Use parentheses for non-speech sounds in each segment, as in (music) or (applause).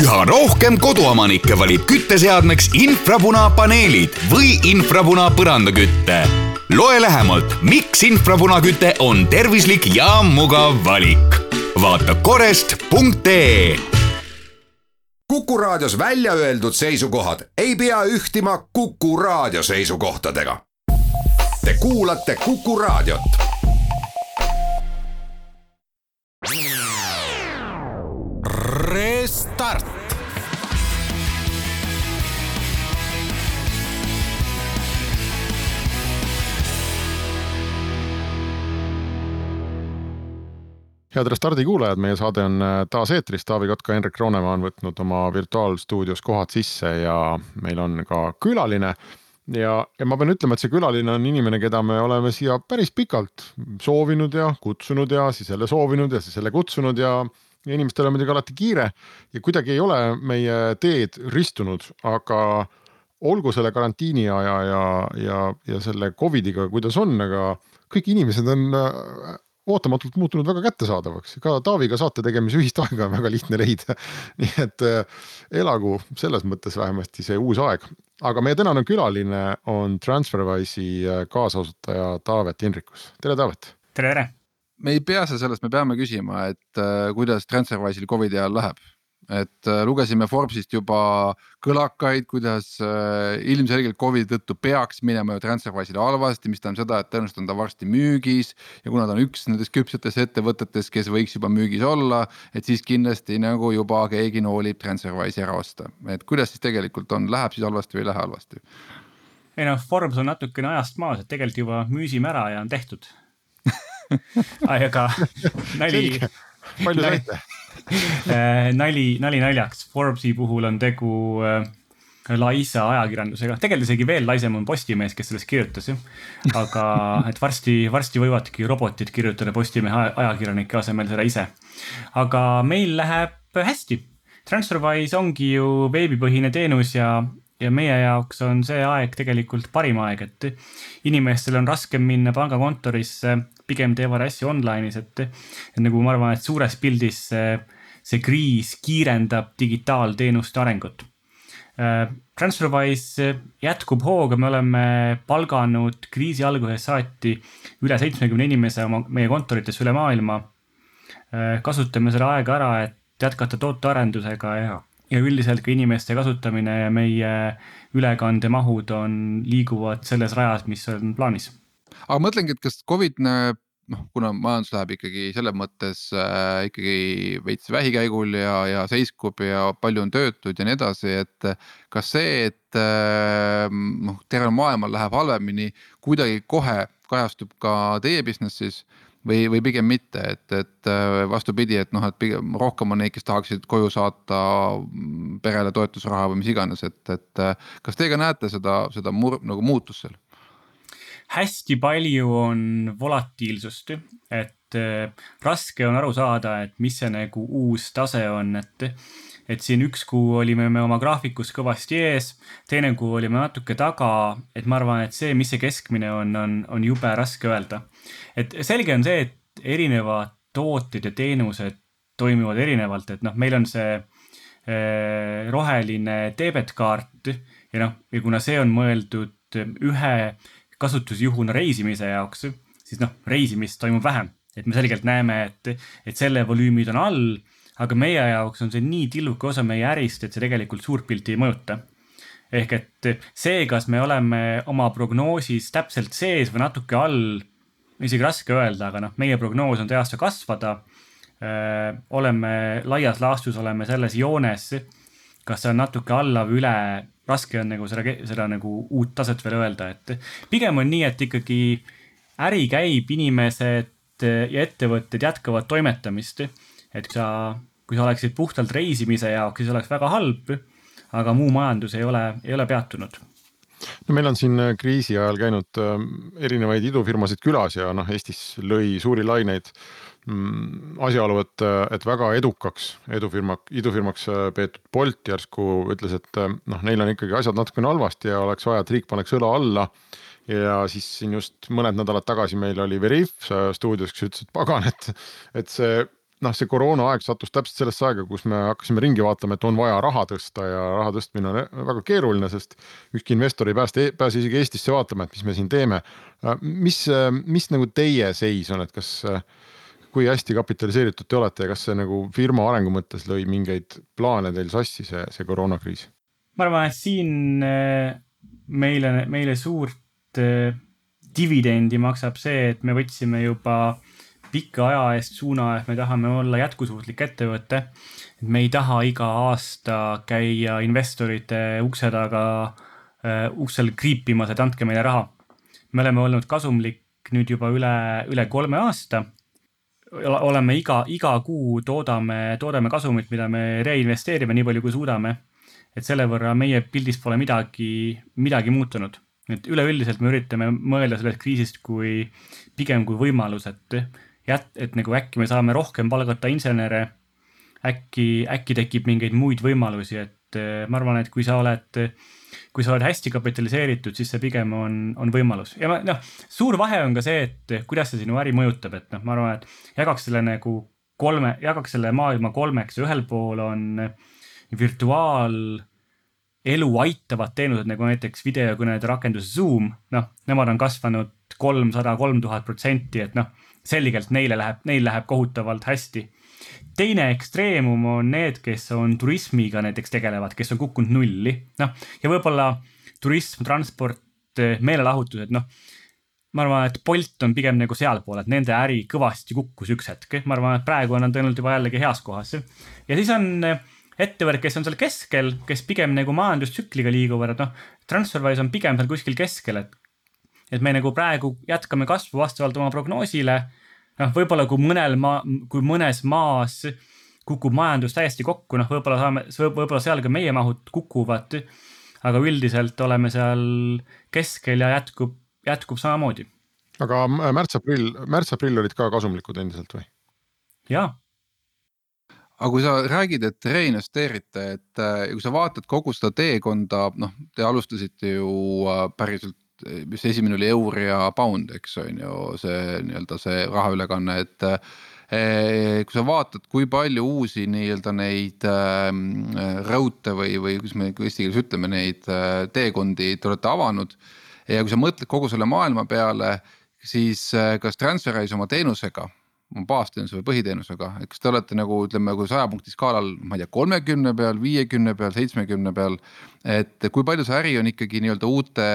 üha rohkem koduomanikke valib kütteseadmeks infrapunapaneelid või infrapuna põrandaküte. loe lähemalt, miks infrapunaküte on tervislik ja mugav valik. vaata korest.ee Kuku Raadios välja öeldud seisukohad ei pea ühtima Kuku Raadio seisukohtadega. Te kuulate Kuku Raadiot. Restart. head Restardi kuulajad, meie saade on äh, taas eetris, Taavi Kotka, Henrik Roonemaa on võtnud oma virtuaalstuudios kohad sisse ja meil on ka külaline. ja, ja ma pean ütlema, et see külaline on inimene, keda me oleme siia päris pikalt soovinud ja kutsunud ja siis jälle soovinud ja siis jälle kutsunud ja ja inimestel on muidugi alati kiire ja kuidagi ei ole meie teed ristunud, aga olgu selle karantiini aja ja, ja, ja selle Covidiga, kuidas on, aga kõik inimesed on äh, ootamatult muutunud väga kättesaadavaks, ka Taaviga saate tegemise ühist aega on väga lihtne leida. (laughs) nii et äh, elagu selles mõttes vähemasti see uus aeg, aga meie tänane külaline on Transferwise'i äh, kaasasutaja Taavet Hinrikus, tere Taavet. tere, tere. Me ei pea sellest, me peame küsima, et äh, kuidas Transferwise'il Covidi ajal läheb et äh, lugesime Forbesist juba kõlakaid, kuidas äh, ilmselgelt Covidi tõttu peaks minema ju Transferwise'ile halvasti, mis tähendab seda, et tõenäoliselt on ta varsti müügis. ja kuna ta on üks nendest küpsetest ettevõtetest, kes võiks juba müügis olla, et siis kindlasti nagu juba keegi noolib Transferwise'i ära osta, et kuidas siis tegelikult on, läheb siis halvasti või ei lähe halvasti? ei noh, Forbes on natukene ajast maas, et tegelikult juba müüsime ära ja on tehtud (laughs) aga nali. palju saite? (laughs) Äh, nali, nali naljaks, Forbesi puhul on tegu äh, laisa ajakirjandusega, tegelikult isegi veel laisem on Postimees, kes sellest kirjutas ju. aga (laughs) et varsti, varsti võivadki robotid kirjutada Postimehe ajakirjanike asemel seda ise. aga meil läheb hästi. Transferwise ongi ju veebipõhine teenus ja, ja meie jaoks on see aeg tegelikult parim aeg, et inimestel on raskem minna pangakontorisse, pigem teevad asju online'is, et, et nagu ma arvan, et suures pildis see see kriis kiirendab digitaalteenuste arengut. Äh, Transferwise jätkub hooga, me oleme palganud kriisi algusest saati üle seitsmekümne inimese oma, meie kontorites üle maailma. Äh, kasutame seda aega ära, et jätkata tootearendusega ja, ja üldiselt ka inimeste kasutamine ja meie ülekandemahud on, liiguvad selles rajas, mis on plaanis. aga mõtlengi, et kas Covid noh, kuna majandus läheb ikkagi selles mõttes äh, ikkagi veits vähikäigul ja, ja seiskub ja palju on töötuid ja nii edasi, et. kas see, et äh, noh, tervel maailmal läheb halvemini, kuidagi kohe kajastub ka teie business'is või, või pigem mitte, et, et äh, vastupidi, et noh, et pigem rohkem on neid, kes tahaksid koju saata mm, perele toetusraha või mis iganes, et, et äh, kas teie ka näete seda, seda mur, nagu muutust seal? hästi palju on volatiilsust, et äh, raske on aru saada, et mis see nagu uus tase on, et et siin üks kuu olime me oma graafikus kõvasti ees, teine kuu olime natuke taga, et ma arvan, et see, mis see keskmine on, on, on jube raske öelda. et selge on see, et erinevad tooted ja teenused toimivad erinevalt, et noh, meil on see äh, roheline debetkaart ja noh, ja kuna see on mõeldud ühe kasutusjuhuna reisimise jaoks, siis noh, reisimist toimub vähem. et me selgelt näeme, et, et selle volüümid on all, aga meie jaoks on see nii tilluke osa meie ärist, et see tegelikult suurt pilti ei mõjuta. ehk et see, kas me oleme oma prognoosis täpselt sees või natuke all, isegi raske öelda, aga noh, meie prognoos on see aasta kasvada. oleme laias laastus, oleme selles joones. kas see on natuke alla või üle, raske on nagu seda, seda nagu uut taset veel öelda, et pigem on nii, et ikkagi äri käib, inimesed ja ettevõtted jätkavad toimetamist. et sa, kui sa oleksid puhtalt reisimise jaoks, siis oleks väga halb. aga muu majandus ei ole, ei ole peatunud no meil on siin kriisi ajal käinud äh, erinevaid idufirmasid külas ja noh, Eestis lõi suuri laineid Mm, asjaolu, et, et väga edukaks edufirma, idufirmaks äh, peetud Bolt järsku ütles, et äh, noh, neil on ikkagi asjad natukene halvasti ja oleks vaja, et riik paneks õla alla. ja siis siin just mõned nädalad tagasi meil oli Veriff stuudios, kes ütles, et pagan, et, et see noh, see koroonaaeg sattus täpselt sellesse aega, kus me hakkasime ringi vaatama, et on vaja raha tõsta ja raha tõstmine on väga keeruline, sest ükski investor ei päästa, pääse isegi Eestisse vaatama, et mis me siin teeme. mis, mis nagu teie seis on, et kas, kui hästi kapitaliseeritud te olete ja kas see nagu firma arengu mõttes lõi mingeid plaane teil sassi, see, see koroonakriis? ma arvan, et siin äh, meile, meile suurt äh, dividendi maksab see, et me võtsime juba pika aja eest suuna, et me tahame olla jätkusuutlik ettevõte. et me ei taha iga aasta käia investorite ukse taga äh,, uksel kriipimas, et andke meile raha. me oleme olnud kasumlik nüüd juba üle, üle kolme aasta. oleme iga, iga kuu toodame, toodame kasumit, mida me reinvesteerime nii palju, kui suudame. et selle võrra meie pildis pole midagi, midagi muutunud et üleüldiselt me üritame mõelda sellest kriisist kui pigem kui võimalus, et jät-, et nagu äkki me saame rohkem palgata insenere. äkki, äkki tekib mingeid muid võimalusi, et eh, ma arvan, et kui sa oled, kui sa oled hästi kapitaliseeritud, siis see pigem on, on võimalus ja noh, suur vahe on ka see, et kuidas see sinu äri mõjutab, et noh, ma arvan, et jagaks selle nagu kolme, jagaks selle maailma kolmeks, ühel pool on virtuaal elu aitavad teenused nagu näiteks videokõnede rakendus Zoom, noh, nemad on kasvanud kolmsada, kolm tuhat protsenti, et noh selgelt neile läheb, neil läheb kohutavalt hästi. teine ekstreemum on need, kes on turismiga näiteks tegelevad, kes on kukkunud nulli, noh ja võib-olla turism, transport, meelelahutused, noh ma arvan, et Bolt on pigem nagu sealpool, et nende äri kõvasti kukkus üks hetk, ma arvan, et praegu on nad tõenäoliselt juba jällegi heas kohas. ja siis on ettevõtted, kes on seal keskel, kes pigem nagu majandustsükliga liiguvad, et noh, Transferwise on pigem seal kuskil keskel, et et me nagu praegu jätkame kasvu vastavalt oma prognoosile. Noh, võib-olla kui mõnel maa, kui mõnes maas kukub majandus täiesti kokku, noh, võib-olla saame, võib-olla seal ka meie mahud kukuvad. aga üldiselt oleme seal keskel ja jätkub, jätkub samamoodi. aga märts-aprill, märts-aprill olid ka kasumlikud endiselt või? jaa aga kui sa räägid, et reinvesteerite, et kui sa vaatad kogu seda teekonda, noh, te alustasite ju äh, päriselt mis esimene oli eur ja pound, eks on ju, see nii-öelda see rahaülekanne, et eh, kui sa vaatad, kui palju uusi nii-öelda neid äh, raudtee või, või kuidas me eesti keeles ütleme, neid äh, teekondi te olete avanud. ja kui sa mõtled kogu selle maailma peale, siis äh, kas Transferwise oma teenusega baasteenuse või põhiteenusega, et kas te olete nagu ütleme, kui saja punkti skaalal, ma ei tea, kolmekümne peal, viiekümne peal, seitsmekümne peal. et kui palju see äri on ikkagi nii-öelda uute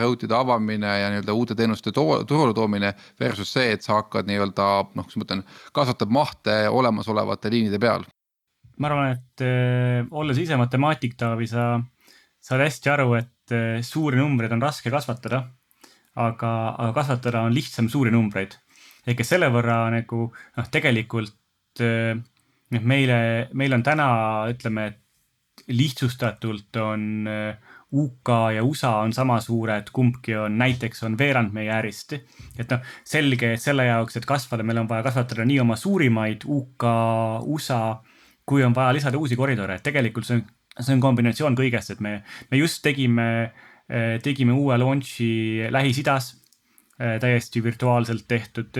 raudteede avamine ja nii-öelda uute teenuste turule toomine versus see, et sa hakkad nii-öelda noh, kuidas ma ütlen, kasvatab mahte olemasolevate liinide peal? ma arvan, et äh, olles ise matemaatik, Taavi, sa saad hästi aru, et äh, suuri numbreid on raske kasvatada. aga, aga kasvatada on lihtsam suuri numbreid ehk et selle võrra nagu noh, tegelikult noh, meile, meil on täna, ütleme, et lihtsustatult on äh, UK ja USA on sama suured, kumbki on näiteks on veerand meie ärist. et noh, selge, et selle jaoks, et kasvada, meil on vaja kasvatada nii oma suurimaid UK, USA, kui on vaja lisada uusi koridore, et tegelikult see on, see on kombinatsioon kõigest, et me, me just tegime, äh, tegime uue launch'i Lähis-Idas Äh, täiesti virtuaalselt tehtud.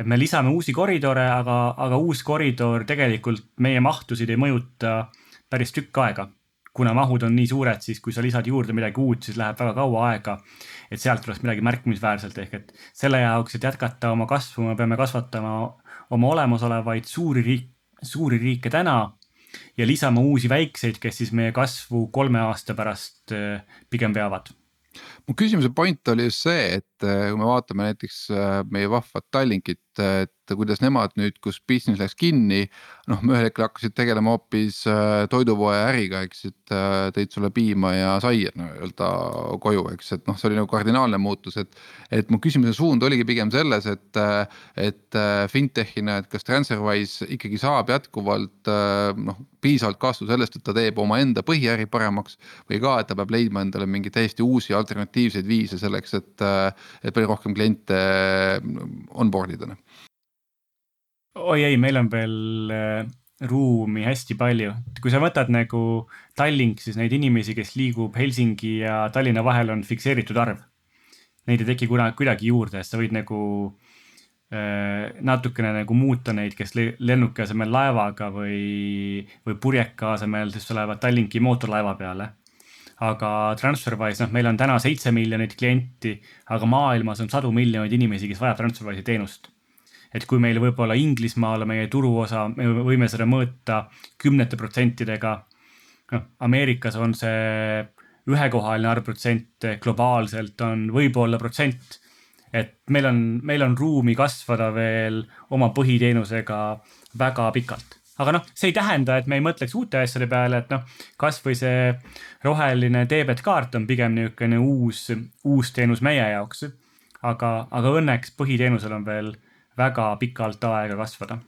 et me lisame uusi koridore, aga, aga uus koridor tegelikult meie mahtusid ei mõjuta päris tükk aega. kuna mahud on nii suured, siis kui sa lisad juurde midagi uut, siis läheb väga kaua aega. et sealt tuleks midagi märkimisväärselt ehk et selle jaoks, et jätkata oma kasvu, me peame kasvatama oma olemasolevaid suuri riik, suuri riike täna ja lisama uusi väikseid, kes siis meie kasvu kolme aasta pärast äh, pigem veavad mu küsimuse point oli just see, et äh, kui me vaatame näiteks äh, meie vahvat Tallinkit, et kuidas nemad nüüd, kus business läks kinni. noh, ühel hetkel hakkasid tegelema hoopis äh, toidupoe äriga, eks, et tõid sulle piima ja saia nii-öelda koju, eks, et noh, see oli nagu kardinaalne muutus, et. et mu küsimuse suund oligi pigem selles, et, et fintech'ina, et kas Transferwise ikkagi saab jätkuvalt noh, piisavalt kasvu sellest, et ta teeb omaenda põhiäri paremaks. või ka, et ta peab leidma endale mingeid täiesti uusi alternatiivseid viise selleks, et, et palju rohkem kliente onboard ida oi ei, meil on veel äh, ruumi hästi palju. kui sa võtad nagu Tallink, siis neid inimesi, kes liigub Helsingi ja Tallinna vahel, on fikseeritud arv. Neid ei teki kunagi, kuidagi juurde, sa võid nagu äh, natukene nagu muuta neid, kes lennuki asemel laevaga või, või purjeka asemel siis tulevad Tallinki mootorlaeva peale. Aga Transferwise, noh, meil on täna seitse miljonit klienti, aga maailmas on sadu miljoneid inimesi, kes vajab Transferwise'i teenust et kui meil võib-olla Inglismaal meie turuosa, me võime seda mõõta kümnete protsentidega. noh, Ameerikas on see ühekohaline arv protsente, globaalselt on võib-olla protsent. et meil on, meil on ruumi kasvada veel oma põhiteenusega väga pikalt aga noh, see ei tähenda, et me ei mõtleks uute asjade peale, et noh, kasvõi see roheline debetkaart on pigem niisugune uus, uus teenus meie jaoks. aga, aga õnneks põhiteenusel on veel väga pikalt aega kasvada.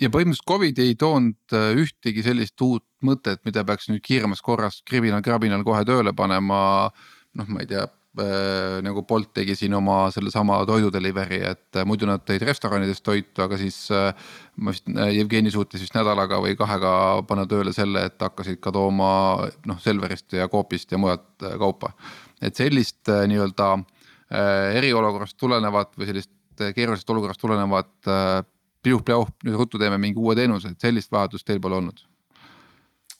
ja põhimõtteliselt Covid ei toonud äh, ühtegi sellist uut mõtet, mida peaks nüüd kiiremas korras kribinal-krabinal kohe tööle panema. noh, ma ei tea nagu Bolt tegi siin oma sellesama toidu delivery, et äh, muidu nad tõid restoranidest toitu, aga siis äh,. ma vist äh,, Jevgeni suutis vist nädalaga või kahega panna tööle selle, et hakkasid ka tooma noh, Selverist ja Coopist ja mujalt äh, kaupa. et sellist äh, nii-öelda äh, eriolukorrast tulenevat või sellist keerulisest olukorrast tulenevat äh, piuh-pljauh, nüüd ruttu teeme mingi uue teenuse, et sellist vajadust teil pole olnud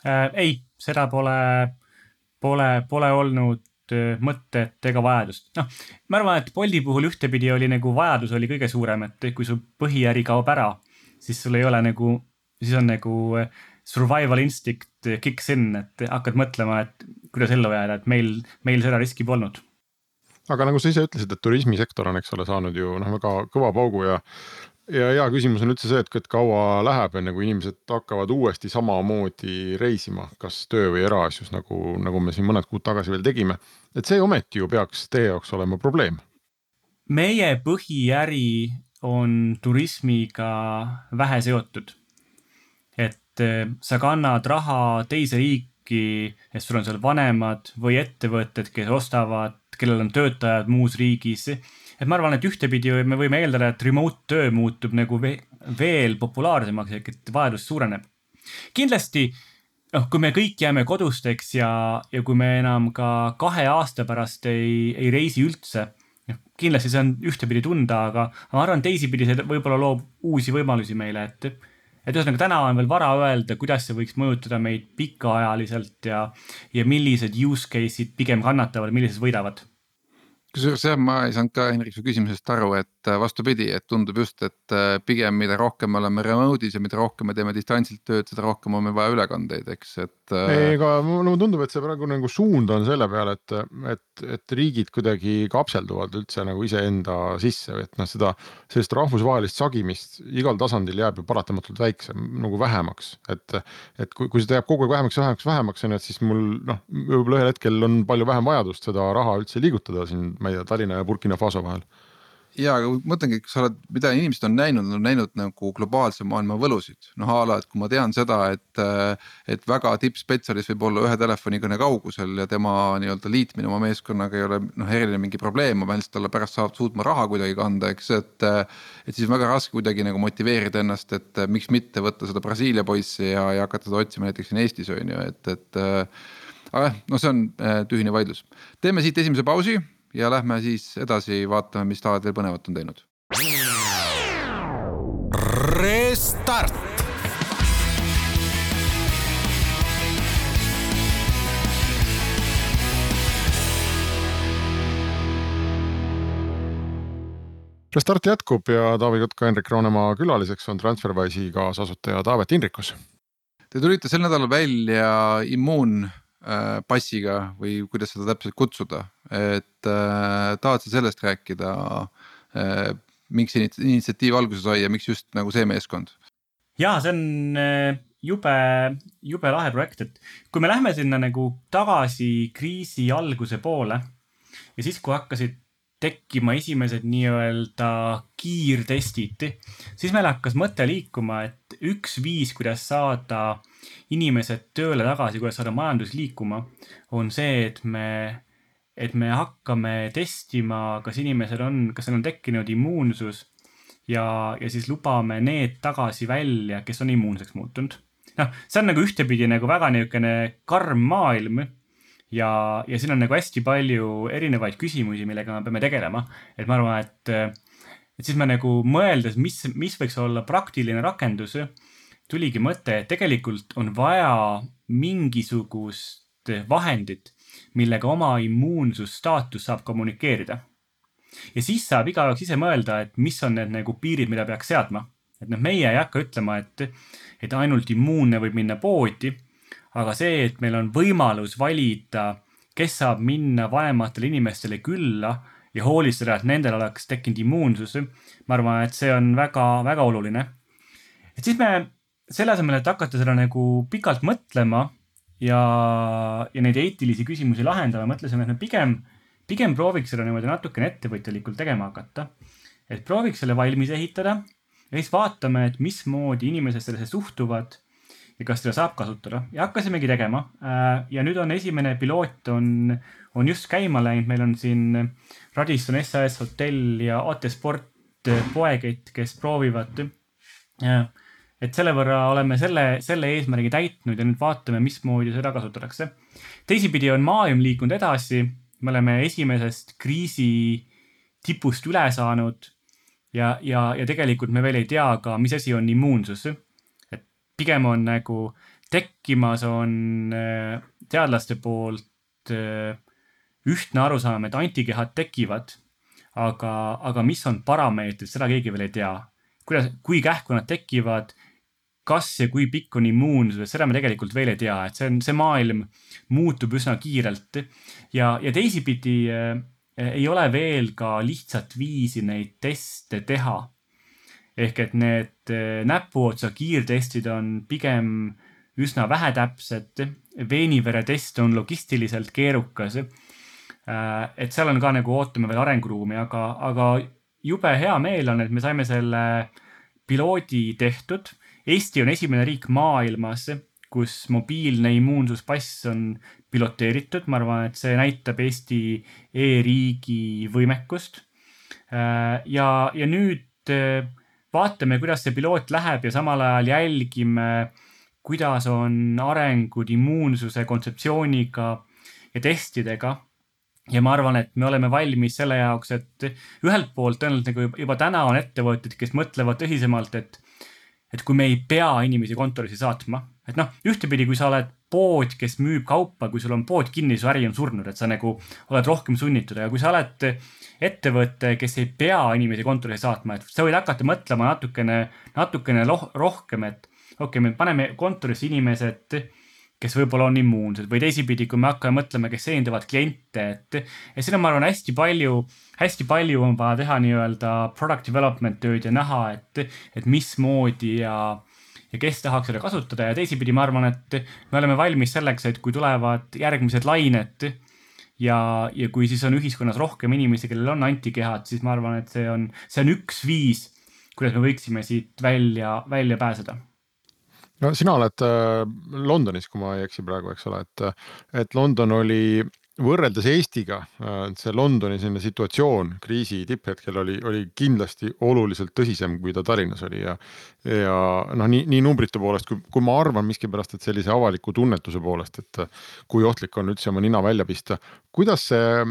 äh,? ei, seda pole, pole, pole olnud äh, mõtet ega vajadust. noh, ma arvan, et Bolti puhul ühtepidi oli nagu vajadus oli kõige suurem, et kui su põhiäri kaob ära, siis sul ei ole nagu, siis on nagu survival instinct kicks in, et hakkad mõtlema, et kuidas ellu jääda, et meil, meil seda riski polnud aga nagu sa ise ütlesid, et turismisektor on, eks ole, saanud ju noh, väga kõva paugu ja ja hea küsimus on üldse see, et, kaua läheb, enne kui inimesed hakkavad uuesti samamoodi reisima, kas töö või eraasjus, nagu, nagu me siin mõned kuud tagasi veel tegime. et see ometi ju peaks teie jaoks olema probleem. meie põhiäri on turismiga vähe seotud. et eh, sa kannad raha teise riiki, et sul on seal vanemad või ettevõtted, kes ostavad kellel on töötajad muus riigis. Et ma arvan, et ühtepidi me võime eeldada, et remote töö muutub nagu veel populaarsemaks ehk et vajadus suureneb. kindlasti noh, kui me kõik jääme kodusteks ja, ja kui me enam ka kahe aasta pärast ei, ei reisi üldse, noh kindlasti see on ühtepidi tunda, aga ma arvan, teisipidi see võib-olla loob uusi võimalusi meile, et et ühesõnaga täna on veel vara öelda, kuidas see võiks mõjutada meid pikaajaliselt ja, ja millised use case'id pigem kannatavad, millised võidavad kusjuures jah, ma ei saanud ka Henrik su küsimusest aru, et äh, vastupidi, et tundub just, et äh, pigem mida rohkem me oleme remote'is ja mida rohkem me teeme distantsilt tööd, seda rohkem on meil vaja ülekandeid, eks, et. Äh, ei, aga mulle tundub, et see praegu nagu suund on selle peale, et, et, et riigid kuidagi kapselduvad üldse nagu iseenda sisse et noh, seda. sellist rahvusvahelist sagimist igal tasandil jääb ju paratamatult väiksem nagu vähemaks, et, et kui, kui seda jääb kogu aeg vähemaks, vähemaks, vähemaks on ju, et siis mul noh, võib-olla ühel hetkel on palju vähem vajadust seda raha üldse liigutada siin ma ei tea, Tallinna ja Burkina Faso vahel ja, aga mõtlengi, kas sa oled, mida inimesed on näinud, on näinud nagu globaalse maailma võlusid. noh a la, et kui ma tean seda, et, et väga tippspetsialist võib olla ühe telefonikõne kaugusel ja tema nii-öelda liitmine oma meeskonnaga ei ole noh, eriline mingi probleem, ma pean lihtsalt talle pärast saab suutma raha kuidagi kanda, eks, et. et siis on väga raske kuidagi nagu motiveerida ennast, et miks mitte võtta seda Brasiilia poissi ja, ja hakata teda otsima näiteks siin Eestis on ju, et, et. aga jah, no see on tühine vaidlus, teeme siit esimese pausi ja lähme siis edasi vaatame, mis tavad veel põnevat on teinud. Restart. Restart jätkub ja Taavi Kotka, Henrik Roonemaa külaliseks on Transferwise'i kaasasutaja Taavet Indrikus. Te tulite sel nädalal välja immuun Äh, passiga või kuidas seda täpselt kutsuda, et äh, tahad sa sellest rääkida äh,? miks initsiatiiv alguse sai ja miks just nagu see meeskond? ja see on äh, jube, jube lahe projekt, et kui me lähme sinna nagu tagasi kriisi alguse poole ja siis, kui hakkasid tekkima esimesed nii-öelda kiirtestid, siis meil hakkas mõte liikuma, et üks viis, kuidas saada inimesed tööle tagasi, kuidas saada majandus liikuma, on see, et me, et me hakkame testima, kas inimesel on, kas neil on tekkinud immuunsus ja, ja siis lubame need tagasi välja, kes on immuunseks muutunud. noh, see on nagu ühtepidi nagu väga niisugune karm maailm ja, ja siin on nagu hästi palju erinevaid küsimusi, millega me peame tegelema. et ma arvan, et et siis me nagu mõeldes, mis, mis võiks olla praktiline rakendus, tuligi mõte, et tegelikult on vaja mingisugust vahendit, millega oma immuunsusstaatus saab kommunikeerida. ja siis saab igaüks ise mõelda, et mis on need nagu piirid, mida peaks seadma. et noh, meie ei hakka ütlema, et, et ainult immuunne võib minna poodi, aga see, et meil on võimalus valida, kes saab minna vanematele inimestele külla ja hoolitseda, et nendel oleks tekkinud immuunsus. ma arvan, et see on väga-väga oluline. et siis me selle asemel, et hakata seda nagu pikalt mõtlema ja, ja neid eetilisi küsimusi lahendama, mõtlesime, et me pigem, pigem prooviks seda niimoodi natukene ettevõtjalikult tegema hakata. et prooviks selle valmis ehitada ja siis vaatame, et mismoodi inimesed sellesse suhtuvad ja kas seda saab kasutada ja hakkasimegi tegema. Äh, ja nüüd on esimene piloot on, on just käima läinud, meil on siin Radisson SAS hotell ja AT Sport poekett, kes proovivad. Et selle võrra oleme selle, selle eesmärgi täitnud ja nüüd vaatame, mismoodi seda kasutatakse. teisipidi on maailm liikunud edasi, me oleme esimesest kriisi tipust üle saanud ja, ja, ja tegelikult me veel ei tea ka, mis asi on immuunsus. et pigem on nagu tekkimas on äh, teadlaste poolt äh, ühtne arusaam, et antikehad tekivad, aga, aga mis on parameetrid, seda keegi veel ei tea. kuidas, kui kähku nad tekivad, kas ja kui pikk on immuunsus, seda me tegelikult veel ei tea, et see on, see maailm muutub üsna kiirelt ja, ja teisipidi äh, ei ole veel ka lihtsat viisi neid teste teha. ehk et need äh, näpuotsa kiirtestid on pigem üsna vähetäpsed, veeniveretest on logistiliselt keerukas Äh, et seal on ka nagu ootame veel arenguruumi, aga, aga jube hea meel on, et me saime selle piloodi tehtud. Eesti on esimene riik maailmas, kus mobiilne immuunsuspass on piloteeritud, ma arvan, et see näitab Eesti e-riigi võimekust. Äh, ja, ja nüüd äh, vaatame, kuidas see piloot läheb ja samal ajal jälgime, kuidas on arengud immuunsuse kontseptsiooniga ja testidega ja ma arvan, et me oleme valmis selle jaoks, et ühelt poolt tõenäoliselt nagu juba täna on ettevõtted, kes mõtlevad tõsisemalt, et, et kui me ei pea inimesi kontorisse saatma, et noh, ühtepidi, kui sa oled pood, kes müüb kaupa, kui sul on pood kinni, su äri on surnud, et sa nagu oled rohkem sunnitud, aga kui sa oled ettevõte, kes ei pea inimesi kontorisse saatma, et sa võid hakata mõtlema natukene, natukene rohkem, et okei okay,, me paneme kontorisse inimesed kes võib-olla on immuunsed või teisipidi, kui me hakkame mõtlema, kes teenindavad kliente, et, et siin on, ma arvan, hästi palju, hästi palju on vaja teha nii-öelda product development tööd ja näha, et, et mismoodi ja, ja kes tahaks seda kasutada ja teisipidi ma arvan, et me oleme valmis selleks, et kui tulevad järgmised lained ja, ja kui siis on ühiskonnas rohkem inimesi, kellel on antikehad, siis ma arvan, et see on, see on üks viis, kuidas me võiksime siit välja, välja pääseda no sina oled äh, Londonis, kui ma ei eksi praegu, eks ole, et, et London oli võrreldes Eestiga, äh, see Londoni selline situatsioon kriisi tipphetkel oli, oli kindlasti oluliselt tõsisem, kui ta Tallinnas oli ja. ja noh, nii, nii numbrite poolest, kui, kui ma arvan miskipärast, et sellise avaliku tunnetuse poolest, et kui ohtlik on üldse oma nina välja pista. kuidas see,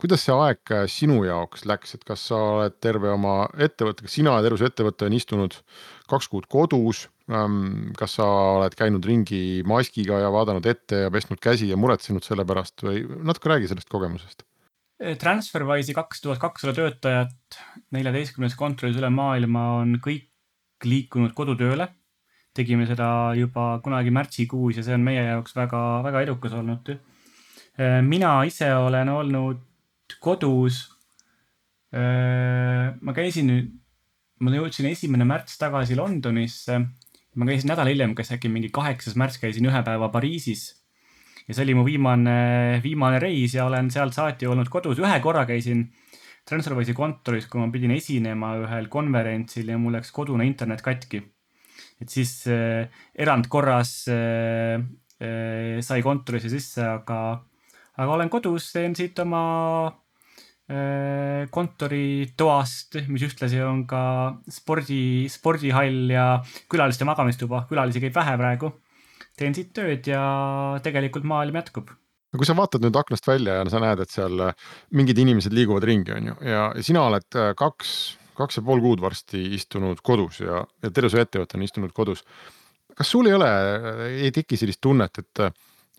kuidas see aeg sinu jaoks läks, et kas sa oled terve oma ettevõtte, kas sina ja terve su ettevõte on istunud kaks kuud kodus Ähm, kas sa oled käinud ringi maskiga ja vaadanud ette ja pesnud käsi ja muretsenud selle pärast või natuke räägi sellest kogemusest? Transferwise'i kaks tuhat kakssada töötajat neljateistkümnes kontoris üle maailma on kõik liikunud kodutööle. tegime seda juba kunagi märtsikuus ja see on meie jaoks väga-väga edukas olnud. Eh, mina ise olen olnud kodus. Eh, ma käisin nüüd, ma jõudsin esimene märts tagasi Londonisse ma käisin nädal hiljem, kas äkki mingi kaheksas märts käisin ühe päeva Pariisis. ja see oli mu viimane, viimane reis ja olen sealt saati olnud kodus. ühe korra käisin Transferwise'i kontoris, kui ma pidin esinema ühel konverentsil ja mul läks kodune internet katki. et siis äh, erandkorras äh, äh, sai kontorisse sisse, aga, aga olen kodus, teen siit oma kontoritoast, mis ühtlasi on ka spordi, spordihall ja külaliste magamistuba, külalisi käib vähe praegu. teen siit tööd ja tegelikult maailm jätkub no kui sa vaatad nüüd aknast välja ja sa näed, et seal mingid inimesed liiguvad ringi, on ju, ja sina oled äh, kaks kaks ja pool kuud varsti istunud kodus ja, ja terve su ettevõte on istunud kodus. kas sul ei ole, ei teki sellist tunnet, et,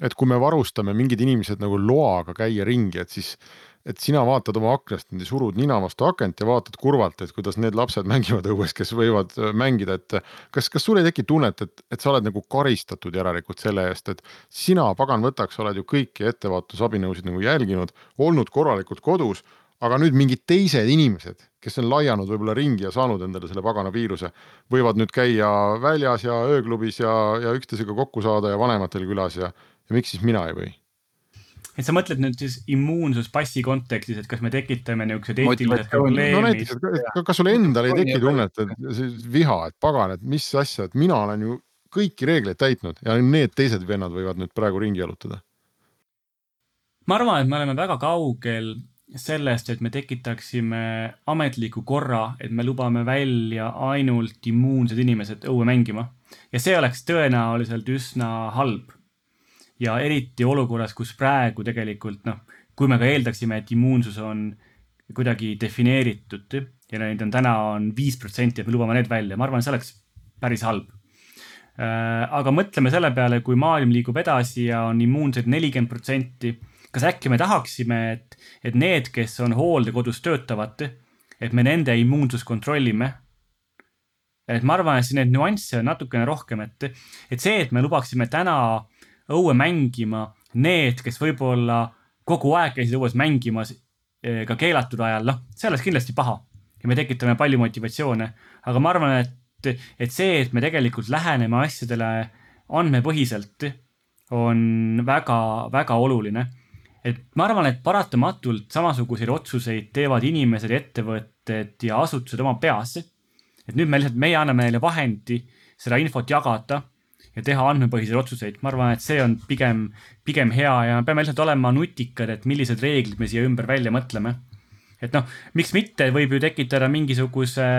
et kui me varustame mingid inimesed nagu loaga käia ringi, et siis et sina vaatad oma aknast, surud nina vastu akent ja vaatad kurvalt, et kuidas need lapsed mängivad õues, kes võivad äh, mängida, et kas, kas sul ei teki tunnet, et, et sa oled nagu karistatud järelikult selle eest, et sina, pagan võtaks, oled ju kõiki ettevaatusabinõusid nagu jälginud, olnud korralikult kodus, aga nüüd mingid teised inimesed, kes on laianud võib-olla ringi ja saanud endale selle pagana viiruse, võivad nüüd käia väljas ja ööklubis ja, ja üksteisega kokku saada ja vanematel külas ja, ja miks siis mina ei või? Et sa mõtled nüüd siis immuunsuspassi kontekstis, et kas me tekitame niisugused eetilised probleemid? no näiteks, kas sul endal ei teki tunnet, et viha, et pagan, et mis asja, et mina olen ju kõiki reegleid täitnud ja need teised vennad võivad nüüd praegu ringi jalutada? ma arvan, et me oleme väga kaugel sellest, et me tekitaksime ametliku korra, et me lubame välja ainult immuunsed inimesed õue mängima. ja see oleks tõenäoliselt üsna halb ja eriti olukorras, kus praegu tegelikult noh, kui me ka eeldaksime, et immuunsus on kuidagi defineeritud ja neid on täna on viis protsenti, et me lubame need välja, ma arvan, see oleks päris halb. Äh, aga mõtleme selle peale, kui maailm liigub edasi ja on immuunseid nelikümmend protsenti, kas äkki me tahaksime, et, et need, kes on hooldekodus töötavad, et me nende immuunsust kontrollime et ma arvan, et siin neid nüansse on natukene rohkem, et, et see, et me lubaksime täna õue mängima need, kes võib-olla kogu aeg käisid õues mängimas eh, ka keelatud ajal, noh, see oleks kindlasti paha. ja me tekitame palju motivatsioone, aga ma arvan, et, et see, et me tegelikult läheneme asjadele andmepõhiselt, on väga-väga oluline. et ma arvan, et paratamatult samasuguseid otsuseid teevad inimesed, ettevõtted ja asutused oma peas. et nüüd me lihtsalt, meie anname neile vahendi seda infot jagada ja teha andmepõhiseid otsuseid. ma arvan, et see on pigem, pigem hea ja me peame lihtsalt olema nutikad, et millised reeglid me siia ümber välja mõtleme. et noh, miks mitte, võib ju tekitada mingisuguse,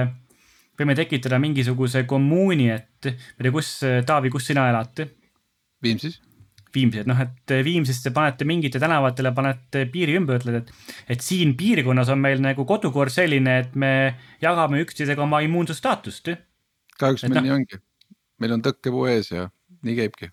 võime tekitada mingisuguse kommuuni, et ma ei tea, kus, Taavi, kus sina elad? Viimsis Viimsi, et noh, et Viimsis te panete mingite tänavatele, panete piiri ümber, ütled, et, et siin piirkonnas on meil nagu kodukord selline, et me jagame üksteisega oma immuunsusstaatust. kahjuks meil no, nii ongi meil on tõkkepuu ees ja nii käibki.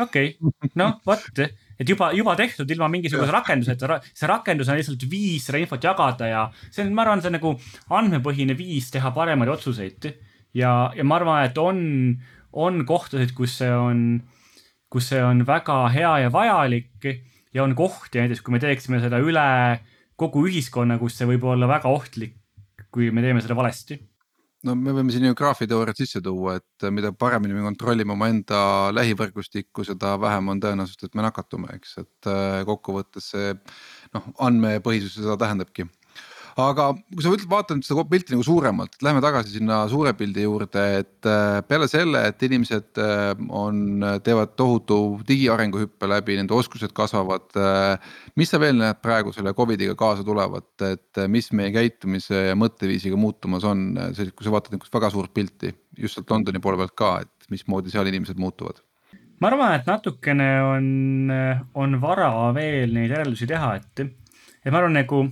okei noh vot, et juba, juba tehtud ilma mingisuguse rakenduseta, see rakendus on lihtsalt viis seda infot jagada ja see on, ma arvan, see on nagu andmepõhine viis teha paremaid otsuseid. ja, ja ma arvan, et on, on kohtasid, kus see on, kus see on väga hea ja vajalik ja on kohti näiteks, kui me teeksime seda üle kogu ühiskonna, kus see võib olla väga ohtlik, kui me teeme seda valesti no me võime siin ju graafiteooriat sisse tuua, et mida paremini me kontrollime omaenda lähivõrgustikku, seda vähem on tõenäosust, et me nakatume, eks, et äh, kokkuvõttes see noh, andmepõhisus seda tähendabki aga kui sa vaatad seda pilti nagu suuremalt, lähme tagasi sinna suure pildi juurde, et äh, peale selle, et inimesed äh, on, teevad tohutu digiarengu hüppe läbi, nende oskused kasvavad. Äh, mis sa veel näed praegu selle Covidiga kaasa tulevat, et mis meie käitumise ja mõtteviisiga muutumas on, kui sa vaatad niisugust väga suurt pilti just sealt Londoni poole pealt ka, et mismoodi seal inimesed muutuvad? ma arvan, et natukene on, on vara veel neid järeldusi teha, et, et ma arvan nagu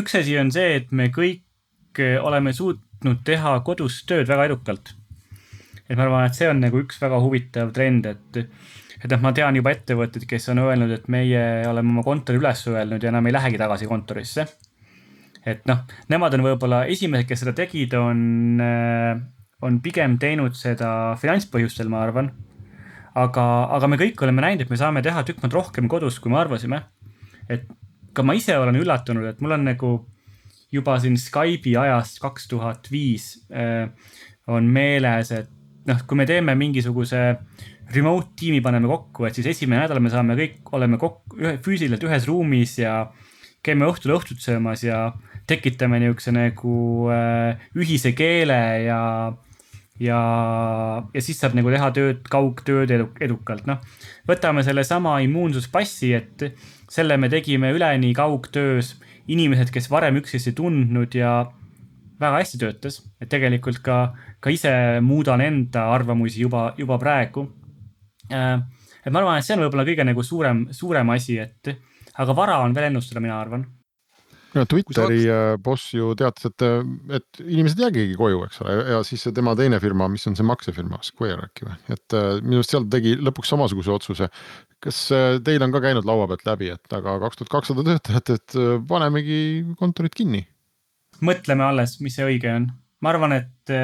üks asi on see, et me kõik eh, oleme suutnud teha kodus tööd väga edukalt. et ma arvan, et see on nagu üks väga huvitav trend, et, et noh, ma tean juba ettevõtteid, kes on öelnud, et meie oleme oma kontori üles öelnud ja enam ei lähegi tagasi kontorisse. et noh, nemad on võib-olla esimesed, kes seda tegid, on, eh, on pigem teinud seda finantspõhjustel, ma arvan. aga, aga me kõik oleme näinud, et me saame teha tükk maad rohkem kodus, kui me arvasime. et ka ma ise olen üllatunud, et mul on nagu juba siin Skype'i ajast kaks tuhat viis äh, on meeles, et noh, kui me teeme mingisuguse remote tiimi paneme kokku, et siis esimene nädal me saame kõik, oleme kokku ühe, füüsiliselt ühes ruumis ja käime õhtul õhtut söömas ja tekitame niisuguse nagu äh, ühise keele ja, ja, ja siis saab nagu teha tööd, kaugtööd edukalt, noh. võtame sellesama immuunsuspassi, et selle me tegime üleni kaugtöös, inimesed, kes varem üksteist ei tundnud ja väga hästi töötas, et tegelikult ka, ka ise muudan enda arvamusi juba, juba praegu. Äh, et ma arvan, et see on võib-olla kõige nagu suurem, suurem asi, et aga vara on veel ennustada, mina arvan no Twitteri saad... boss ju teatas, et, et inimesed jäägigi koju, eks ole, ja siis tema teine firma, mis on see maksefirma, Square äkki või, et minu arust seal tegi lõpuks samasuguse otsuse. kas teil on ka käinud laua pealt läbi, et aga kaks tuhat kakssada töötajat, et panemegi kontorid kinni? mõtleme alles, mis see õige on. ma arvan, et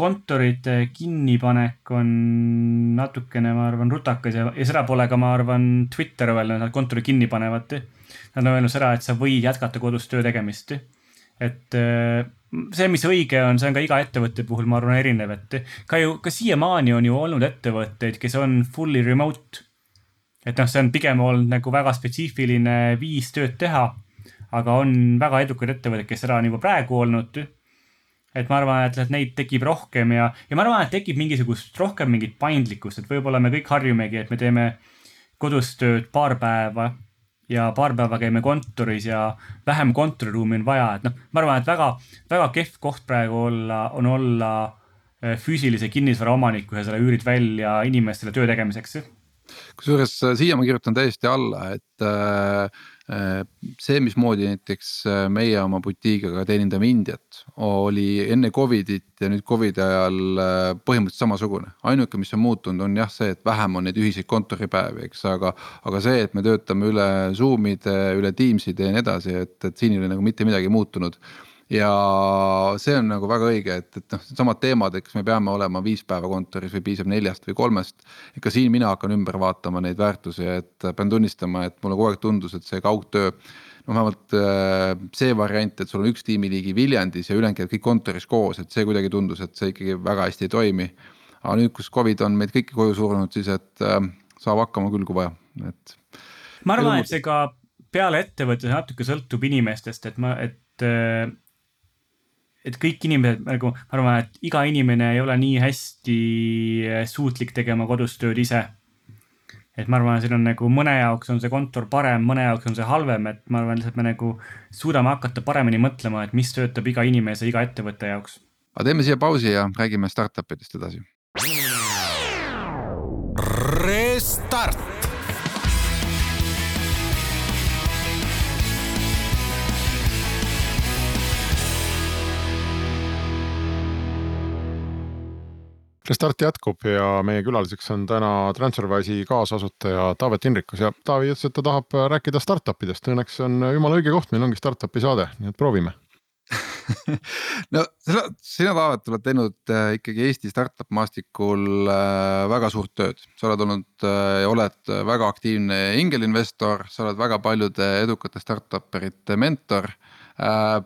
kontorite kinnipanek on natukene, ma arvan, rutakas ja, ja seda pole ka, ma arvan, Twitter öelnud, et nad kontori kinni panevad. Nad on öelnud seda, et sa võid jätkata kodus töö tegemist. et äh, see, mis õige on, see on ka iga ettevõtte puhul, ma arvan, erinev, et ka ju, ka siiamaani on ju olnud ettevõtteid, kes on fully remote. et noh, see on pigem olnud nagu väga spetsiifiline viis tööd teha. aga on väga edukad ettevõtted, kes seda on juba praegu olnud et ma arvan, et, et neid tekib rohkem ja, ja ma arvan, et tekib mingisugust rohkem mingit paindlikkust, et võib-olla me kõik harjumegi, et me teeme kodus tööd paar päeva ja paar päeva käime kontoris ja vähem kontoriruumi on vaja, et noh, ma arvan, et väga, väga kehv koht praegu olla, on olla äh, füüsilise kinnisvara omanik, kui sa selle üürid välja inimestele töö tegemiseks. kusjuures äh, siia ma kirjutan täiesti alla, et Äh, see, mismoodi näiteks äh, meie oma butiigiga teenindame Indiat, oli enne Covidit ja nüüd Covidi ajal äh, põhimõtteliselt samasugune. ainuke, mis on muutunud, on jah see, et vähem on neid ühiseid kontoripäevi, eks, aga, aga see, et me töötame üle Zoom'ide, üle Teams'ide ja nii edasi, et, et siin ei ole nagu mitte midagi muutunud ja see on nagu väga õige, et, et noh, needsamad teemad, et kas me peame olema viis päeva kontoris või piisab neljast või kolmest. ega siin mina hakkan ümber vaatama neid väärtusi, et pean tunnistama, et mulle kogu aeg tundus, et see kaugtöö. no vähemalt äh, see variant, et sul on üks tiimiliigi Viljandis ja ülejäänud käivad kõik kontoris koos, et see kuidagi tundus, et see ikkagi väga hästi ei toimi. aga nüüd, kus Covid on meid kõiki koju surnud, siis et äh, saab hakkama küll, kui vaja, et. ma arvan, et see ka peale ettevõtte natuke sõltub inimestest, et ma, et äh, et kõik inimesed nagu, ma arvan, et iga inimene ei ole nii hästi eh, suutlik tegema kodus tööd ise. et ma arvan, siin on nagu mõne jaoks on see kontor parem, mõne jaoks on see halvem, et ma arvan, lihtsalt me nagu suudame hakata paremini mõtlema, et mis töötab iga inimese, iga ettevõtte jaoks. aga teeme siia pausi ja räägime startup idest edasi. Restart Restart jätkub ja meie külaliseks on täna Transferwise'i kaasasutaja Taavet Hinrikus ja Taavi ütles, et ta tahab rääkida startup idest. Õnneks on jumala õige koht, meil ongi startup'i saade, nii et proovime. (laughs) No sina, sina Taavet oled teinud äh, ikkagi Eesti startup maastikul äh, väga suurt tööd, sa oled olnud äh,, oled väga aktiivne ingelinvestor, sa oled väga paljude edukate startup erite mentor. Äh,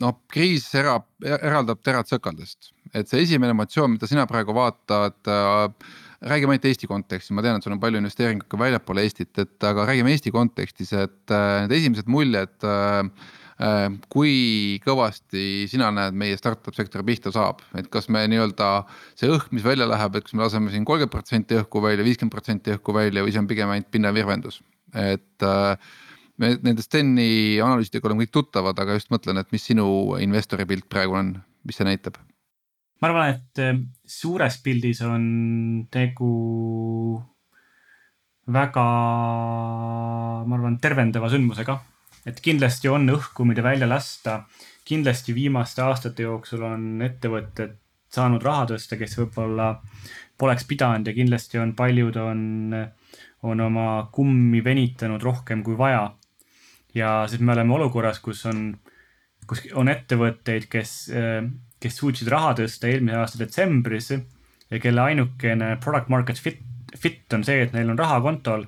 noh, kriis erab, eraldab terad sõkaldest, et see esimene emotsioon, mida sina praegu vaatad äh,. räägime ainult Eesti kontekstis, ma tean, et sul on palju investeeringuid ka väljapoole Eestit, et aga räägime Eesti kontekstis, et äh, need esimesed muljed äh, äh,. kui kõvasti sina näed, meie startup sektori pihta saab, et kas me nii-öelda see õhk, mis välja läheb, et kas me laseme siin kolmkümmend protsenti õhku välja, viiskümmend protsenti õhku välja või see on pigem ainult pinnavirvendus, et äh, me nende Steni analüüsidega oleme kõik tuttavad, aga just mõtlen, et mis sinu investori pilt praegu on, mis see näitab? Ma arvan, et eh, suures pildis on tegu väga, ma arvan, tervendava sündmusega. et kindlasti on õhku, mida välja lasta. kindlasti viimaste aastate jooksul on ettevõtted saanud raha tõsta, kes võib-olla poleks pidanud ja kindlasti on paljud on, on oma kummi venitanud rohkem kui vaja ja siis me oleme olukorras, kus on, kus on ettevõtteid, kes, kes suutsid raha tõsta eelmise aasta detsembris ja kelle ainukene product market fit, fit on see, et neil on raha kontol.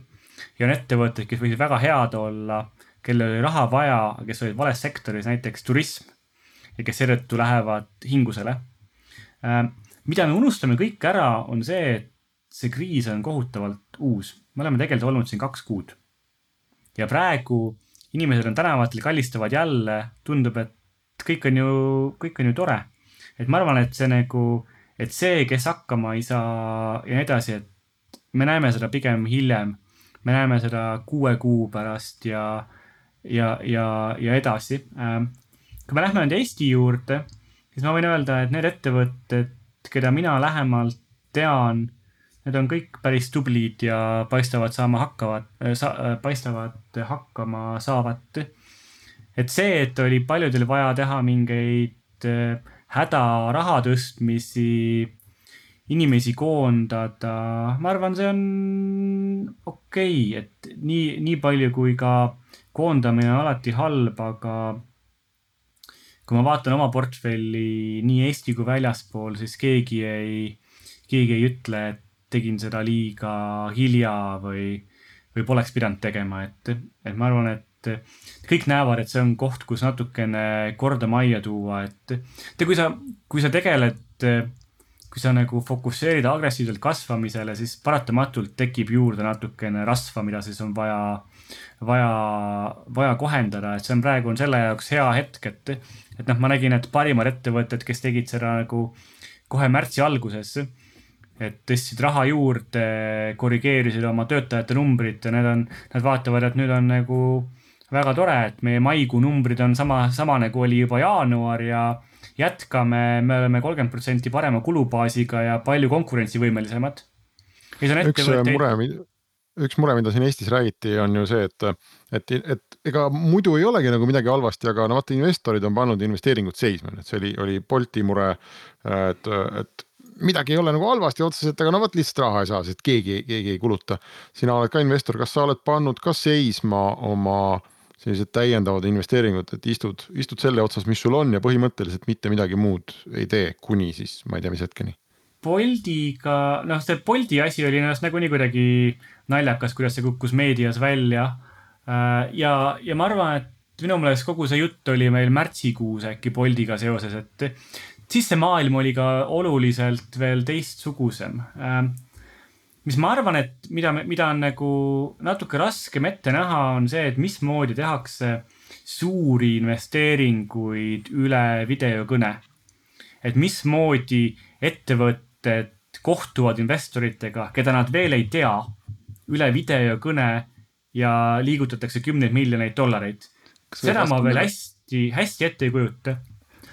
ja on ettevõtteid, kes võisid väga head olla, kellel oli raha vaja, kes olid vales sektoris, näiteks turism ja kes seetõttu lähevad hingusele. mida me unustame kõik ära, on see, et see kriis on kohutavalt uus. me oleme tegelikult olnud siin kaks kuud. ja praegu inimesed on tänavatel, kallistavad jälle, tundub, et kõik on ju, kõik on ju tore. Et ma arvan, et see nagu, et see, kes hakkama ei saa ja nii edasi, et me näeme seda pigem hiljem. me näeme seda kuue kuu pärast ja, ja, ja, ja edasi. Ähm, kui me lähme nüüd Eesti juurde, siis ma võin öelda, et need ettevõtted, keda mina lähemalt tean Need on kõik päris tublid ja paistavad saama hakkavad äh, sa,, äh, paistavad hakkama saavat. et see, et oli paljudel vaja teha mingeid äh, hädaraha tõstmisi, inimesi koondada, ma arvan, see on okei okay,, et nii, nii palju kui ka koondamine on alati halb, aga kui ma vaatan oma portfelli nii Eesti kui väljaspool, siis keegi ei, keegi ei ütle, et tegin seda liiga hilja või, või poleks pidanud tegema, et, et ma arvan, et kõik näevad, et see on koht, kus natukene korda majja tuua, et te, kui sa, kui sa tegeled, kui sa nagu fokusseerid agressiivselt kasvamisele, siis paratamatult tekib juurde natukene rasva, mida siis on vaja, vaja, vaja kohendada, et see on praegu on selle jaoks hea hetk, et, et noh, ma nägin, et parimad ettevõtted, kes tegid seda nagu kohe märtsi alguses et tõstsid raha juurde, korrigeerisid oma töötajate numbrit ja need on, nad vaatavad, et nüüd on nagu väga tore, et meie maikuu numbrid on sama, sama nagu oli juba jaanuar ja jätkame, me oleme kolmkümmend protsenti parema kulubaasiga ja palju konkurentsivõimelisemad. üks mure, üks mure, mida siin Eestis räägiti, on ju see, et, et, et ega muidu ei olegi nagu midagi halvasti, aga no vaata, investorid on pannud investeeringud seisma, et see oli, oli Bolti mure, et, et midagi ei ole nagu halvasti otseselt, aga no vot lihtsalt raha ei saa, sest keegi, keegi ei kuluta. sina oled ka investor, kas sa oled pannud ka seisma oma sellised täiendavad investeeringud, et istud, istud selle otsas, mis sul on ja põhimõtteliselt mitte midagi muud ei tee, kuni siis ma ei tea, mis hetkeni. Boltiga, noh, see Bolti asi oli ennast nagunii kuidagi naljakas, kuidas see kukkus meedias välja. Äh, ja, ja ma arvan, et minu meelest kogu see jutt oli meil märtsikuus äkki Boltiga seoses, et siis see maailm oli ka oluliselt veel teistsugusem. Mis ma arvan, et mida, mida on nagu natuke raskem ette näha, on see, et mismoodi tehakse suuri investeeringuid üle videokõne. et mismoodi ettevõtted kohtuvad investoritega, keda nad veel ei tea, üle videokõne ja liigutatakse kümneid miljoneid dollareid. seda ma veel hästi, hästi ette ei kujuta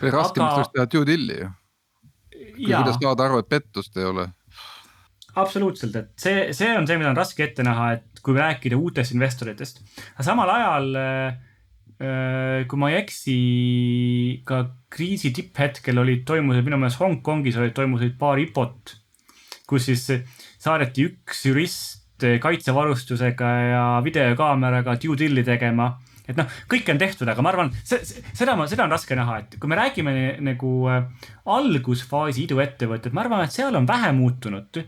raskem aga... oleks teha due deal'i ju. kuidas saada aru, et pettust ei ole? Absoluutselt, et see, see on see, mida on raske ette näha, et kui rääkida uutest investoritest. aga samal ajal, äh, kui ma ei eksi, ka kriisi tipphetkel olid, toimusid minu meelest Hongkongis olid, toimusid paar IPO-t, kus siis saadeti üks jurist kaitsevarustusega ja videokaameraga due deal'i tegema et noh, kõike on tehtud, aga ma arvan, seda ma, seda on raske näha, et kui me räägime nagu äh, algusfaasi iduettevõtted, ma arvan, et seal on vähe muutunud.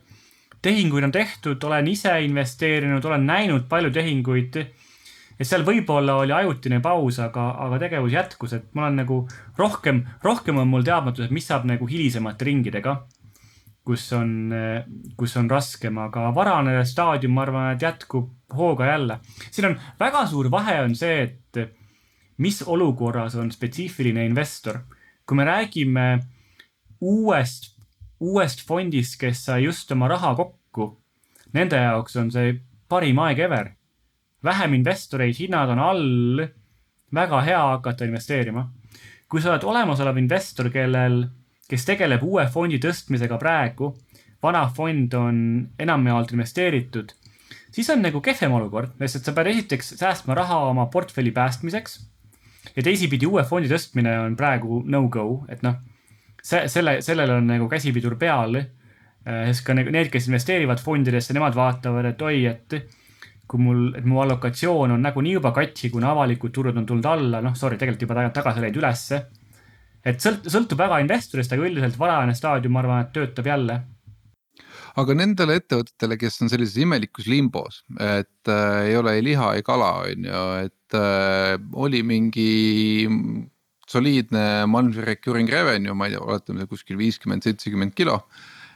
Tehinguid on tehtud, olen ise investeerinud, olen näinud palju tehinguid. et seal võib-olla oli ajutine paus, aga, aga tegevus jätkus, et ma olen nagu rohkem, rohkem on mul teadmatus, et mis saab nagu hilisemate ringidega kus on, kus on raskem, aga varane staadium, ma arvan, et jätkub hooga jälle. siin on väga suur vahe on see, et mis olukorras on spetsiifiline investor. kui me räägime uuest, uuest fondist, kes sai just oma raha kokku, nende jaoks on see parim aeg ever. vähem investoreid, hinnad on all, väga hea hakata investeerima. kui sa oled olemasolev investor, kellel kes tegeleb uue fondi tõstmisega praegu, vana fond on enamjaolt investeeritud, siis on nagu kehvem olukord, sest sa pead esiteks säästma raha oma portfelli päästmiseks. ja teisipidi uue fondi tõstmine on praegu no-go, et noh, see, selle, sellel on nagu käsipidur peal. Äh, sest ka need, kes investeerivad fondidesse, nemad vaatavad, et oi, et kui mul, et mu allokatsioon on nagunii juba katki, kuna avalikud turud on tulnud alla, noh, sorry, tegelikult juba tagasi läinud ülesse et sõlt-, sõltub väga investorist, aga üldiselt varajane staadium, ma arvan, et töötab jälle aga nendele ettevõtetele, kes on sellises imelikus limbos, et äh, ei ole ei liha, ei kala, on ju, et äh, oli mingi soliidne monthly recurring revenue, ma ei tea, oletame kuskil viiskümmend, seitsekümmend kilo.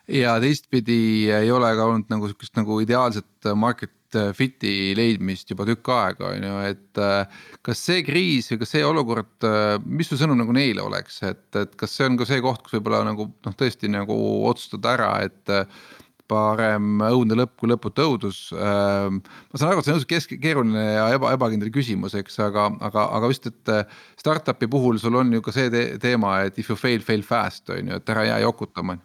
ja teistpidi ei ole ka olnud nagu sihukest nagu ideaalset market Äh, fit'i leidmist juba tükk aega, on ju, et. Äh, kas see kriis või kas see olukord, äh, mis su sõnum nagu neile oleks, et, et kas see on ka see koht, kus võib-olla nagu noh, tõesti nagu otsustada ära, et parem õudne lõpp kui lõputu õudus. Ähm, ma saan aru, et see on kesk-, keeruline ja eba, ebakindel küsimus, eks, aga, aga, aga vist, et startup'i puhul sul on ju ka see te teema, et if you fail, fail fast on ju, et ära jää jokutama.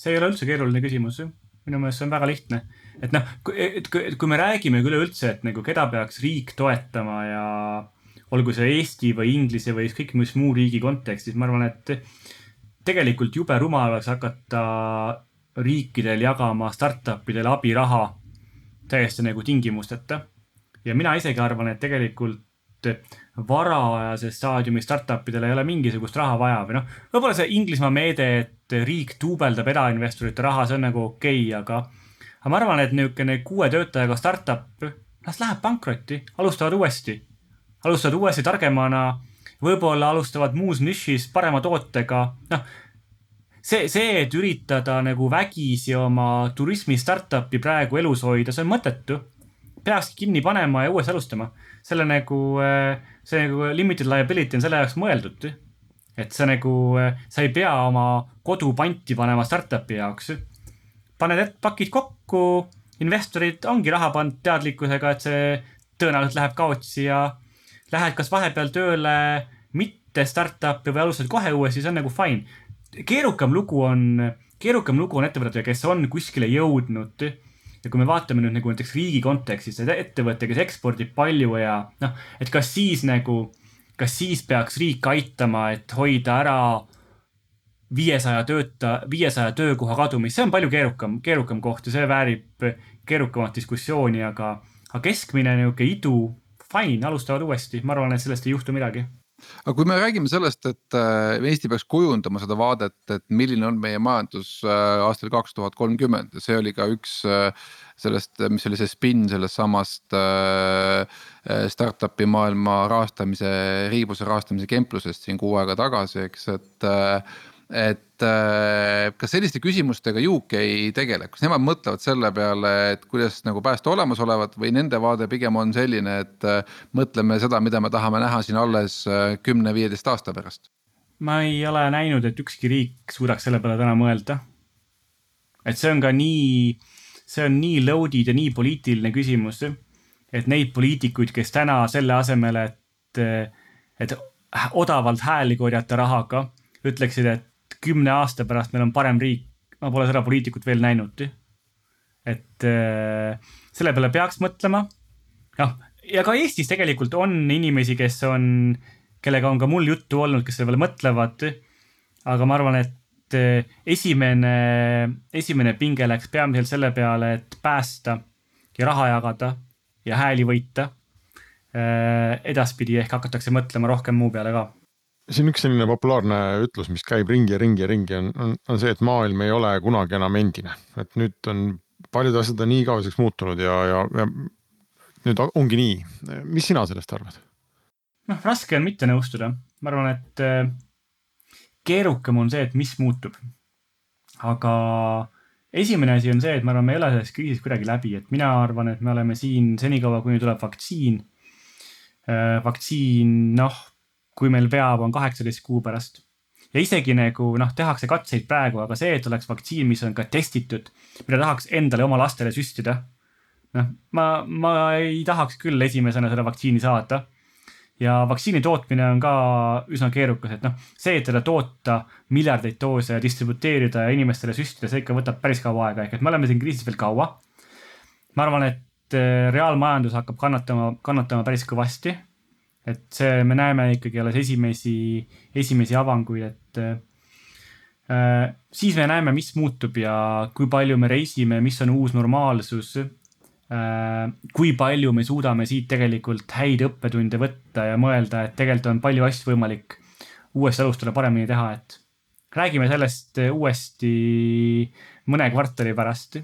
see ei ole üldse keeruline küsimus, minu meelest see on väga lihtne et noh, et kui, kui me räägime üleüldse, et nagu keda peaks riik toetama ja olgu see Eesti või Inglise või ükskõik mis muu riigi kontekstis, ma arvan, et tegelikult jube rumal oleks hakata riikidel jagama startup idele abiraha täiesti nagu tingimusteta. ja mina isegi arvan, et tegelikult varajases staadiumi startup idel ei ole mingisugust raha vaja või noh, võib-olla see Inglismaa meede, et riik duubeldab erainvestorite raha, see on nagu okei okay,, aga, aga ma arvan, et niisugune kuue töötajaga startup, las läheb pankrotti, alustavad uuesti. alustavad uuesti targemana, võib-olla alustavad muus nišis parema tootega, noh see, see, et üritada nagu vägisi oma turismi startup'i praegu elus hoida, see on mõttetu. peakski kinni panema ja uuesti alustama. selle nagu, see nagu limited liability on selle jaoks mõeldud. et sa nagu, sa ei pea oma kodu panti panema startup'i jaoks. paned pakid kokku, investorid ongi raha pannud teadlikkusega, et see tõenäoliselt läheb kaotsi ja lähed kas vahepeal tööle mitte startup'i või alustad kohe uuesti, see on nagu fine keerukam lugu on, keerukam lugu on ettevõtetega, kes on kuskile jõudnud. ja kui me vaatame nüüd nagu näiteks riigi kontekstis, ettevõte, kes ekspordib palju ja noh, et kas siis nagu, kas siis peaks riik aitama, et hoida ära viiesaja tööta, viiesaja töökoha kadumist, see on palju keerukam, keerukam koht ja see väärib keerukamat diskussiooni, aga, aga keskmine nihuke idu, fine, alustavad uuesti, ma arvan, et sellest ei juhtu midagi aga kui me räägime sellest, et äh, Eesti peaks kujundama seda vaadet, et milline on meie majandus äh, aastal kaks tuhat kolmkümmend ja see oli ka üks äh, sellest, mis oli see spin sellest samast startup'i maailma rahastamise, riibuse rahastamise kemplusest siin kuu aega tagasi, eks, et et äh, kas selliste küsimustega UK ei tegele, kas nemad mõtlevad selle peale, et kuidas nagu päästa olemasolevat või nende vaade pigem on selline, et äh, mõtleme seda, mida me tahame näha siin alles äh, kümne-viieteist aasta pärast? ma ei ole näinud, et ükski riik suudaks selle peale täna mõelda. et see on ka nii, see on nii load'id ja nii poliitiline küsimus, et neid poliitikuid, kes täna selle asemel, et, et odavalt hääli korjata rahaga, ütleksid, et kümne aasta pärast meil on parem riik, ma pole seda poliitikut veel näinud. et äh, selle peale peaks mõtlema. noh, ja ka Eestis tegelikult on inimesi, kes on, kellega on ka mul juttu olnud, kes selle peale mõtlevad. aga ma arvan, et äh, esimene, esimene pinge läks peamiselt selle peale, et päästa ja raha jagada ja hääli võita. Äh, edaspidi ehk hakatakse mõtlema rohkem muu peale ka siin üks selline populaarne ütlus, mis käib ringi ja ringi ja ringi, on, on, on see, et maailm ei ole kunagi enam endine, et nüüd on paljud asjad on nii igaveseks muutunud ja, ja, ja nüüd ongi nii. mis sina sellest arvad? noh, raske on mitte nõustuda, ma arvan, et äh, keerukam on see, et mis muutub. aga esimene asi on see, et ma arvan, me ei ole sellest kriisist kuidagi läbi, et mina arvan, et me oleme siin senikaua, kuni tuleb vaktsiin. Äh, vaktsiin, noh kui meil veab, on kaheksateist kuu pärast. ja isegi nagu noh, tehakse katseid praegu, aga see, et oleks vaktsiin, mis on ka testitud, mida tahaks endale oma lastele süstida. noh, ma, ma ei tahaks küll esimesena seda vaktsiini saada. ja vaktsiini tootmine on ka üsna keerukas, et noh, see, et teda toota miljardeid doose ja distributeerida ja inimestele süstida, see ikka võtab päris kaua aega, ehk et me oleme siin kriisis veel kaua. ma arvan, et eh, reaalmajandus hakkab kannatama, kannatama päris kõvasti et see, me näeme ikkagi alles esimesi, esimesi avanguid, et äh, siis me näeme, mis muutub ja kui palju me reisime, mis on uus normaalsus äh,. kui palju me suudame siit tegelikult häid õppetunde võtta ja mõelda, et tegelikult on palju asju võimalik uuesti alustada, paremini teha, et räägime sellest uuesti mõne kvartali pärast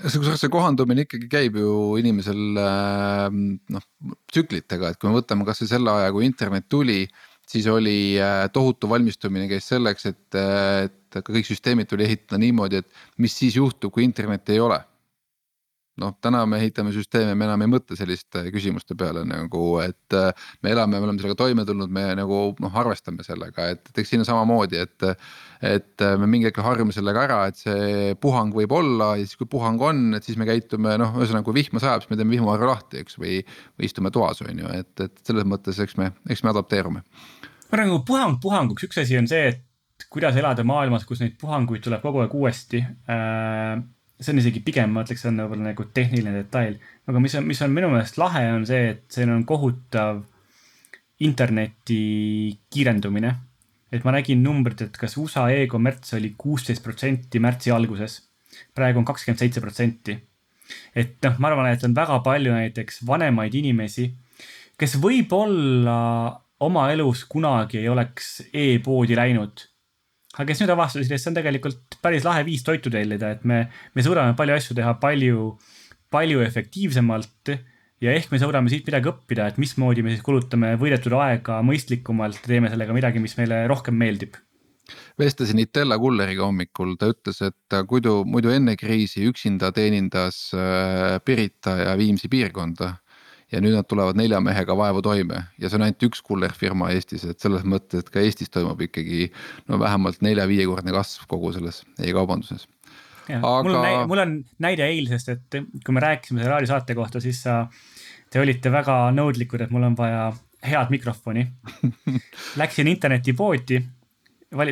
kusjuures see kohandumine ikkagi käib ju inimesel äh, noh tsüklitega, et kui me võtame kasvõi selle aja, kui internet tuli, siis oli äh, tohutu valmistumine käis selleks, et, et ka kõik süsteemid tuli ehitada niimoodi, et mis siis juhtub, kui internetti ei ole noh, täna me ehitame süsteeme, me enam ei mõtle selliste küsimuste peale nagu, et äh, me elame, me oleme sellega toime tulnud, me nagu noh, arvestame sellega, et, eks siin on samamoodi, et. et me mingi hetk harjume sellega ära, et see puhang võib olla ja siis, kui puhang on, et siis me käitume noh, ühesõnaga kui vihma sajab, siis me teeme vihmavarju lahti, eks, või. või istume toas, on ju, et, et selles mõttes, eks me, eks me adapteerume. ma arvan, nagu puhang puhanguks, üks asi on see, et kuidas elada maailmas, kus neid puhanguid tuleb kogu aeg uuesti äh, see on isegi pigem, ma ütleks, on võib-olla nagu tehniline detail. aga mis on, mis on minu meelest lahe, on see, et siin on kohutav interneti kiirendumine. et ma nägin numbrit, et kas USA e-kommerts oli kuusteist protsenti märtsi alguses, praegu on kakskümmend seitse protsenti. et noh, ma arvan, et on väga palju näiteks vanemaid inimesi, kes võib-olla oma elus kunagi ei oleks e-poodi läinud aga kes nüüd avastasid, et see on tegelikult päris lahe viis toitu tellida, et me, me suudame palju asju teha palju, palju efektiivsemalt ja ehk me suudame siit midagi õppida, et mismoodi me siis kulutame võidetud aega mõistlikumalt, teeme sellega midagi, mis meile rohkem meeldib vestlesin Itella kulleriga hommikul, ta ütles, et muidu, muidu enne kriisi üksinda teenindas äh, Pirita ja Viimsi piirkonda. Ja nüüd nad tulevad nelja mehega vaevu toime ja see on ainult üks kullerfirma Eestis, et selles mõttes, et ka Eestis toimub ikkagi no vähemalt nelja-viiekordne kasv kogu selles e-kaubanduses aga. mul on, mul on näide eilsest, et kui me rääkisime selle raadiosaate kohta, siis sa, te olite väga nõudlikud, et mul on vaja head mikrofoni (laughs) Läksin internetipoodi,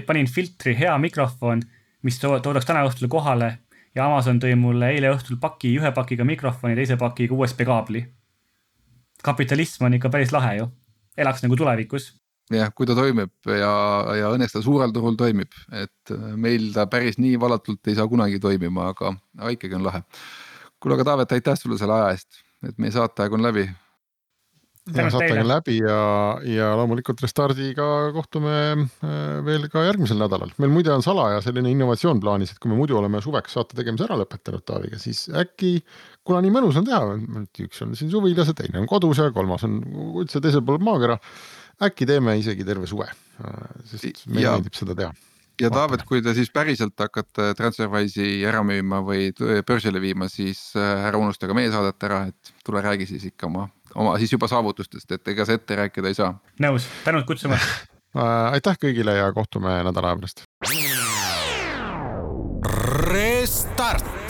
panin filtri hea mikrofon, mis to toodaks täna õhtul kohale ja Amazon tõi mulle eile õhtul paki, ühe pakiga mikrofoni, teise pakiga USB kaabli. Kapitalism on ikka päris lahe ju, elaks nagu tulevikus jah, kui ta toimib ja, ja õnneks ta suurel turul toimib, et äh, meil ta päris nii valatult ei saa kunagi toimima, aga, aga ikkagi on lahe. kuule, aga Taavet, aitäh sulle selle aja eest, et meie saateaeg on läbi. Ja saateaeg on läbi ja, ja loomulikult Restardiga kohtume äh, veel ka järgmisel nädalal. meil muide on salaja selline innovatsioon plaanis, et kui me muidu oleme suveks saate tegemise ära lõpetanud Taaviga, siis äkki kuna nii mõnus on teha, üks on siin suvilas ja teine on kodus ja kolmas on üldse teisel pool maakera äkki teeme isegi terve suve, sest meile ja, meeldib seda teha. ja Taavet, kui te siis päriselt hakkate Transferwise'i ära müüma või börsile viima, siis äh, ära unusta ka meie saadet ära, et tule räägi siis ikka oma, oma siis juba saavutustest, et ega sa ette rääkida ei saa. nõus, tänud kutsumast (laughs) äh, aitäh kõigile ja kohtume nädala aja pärast. Restart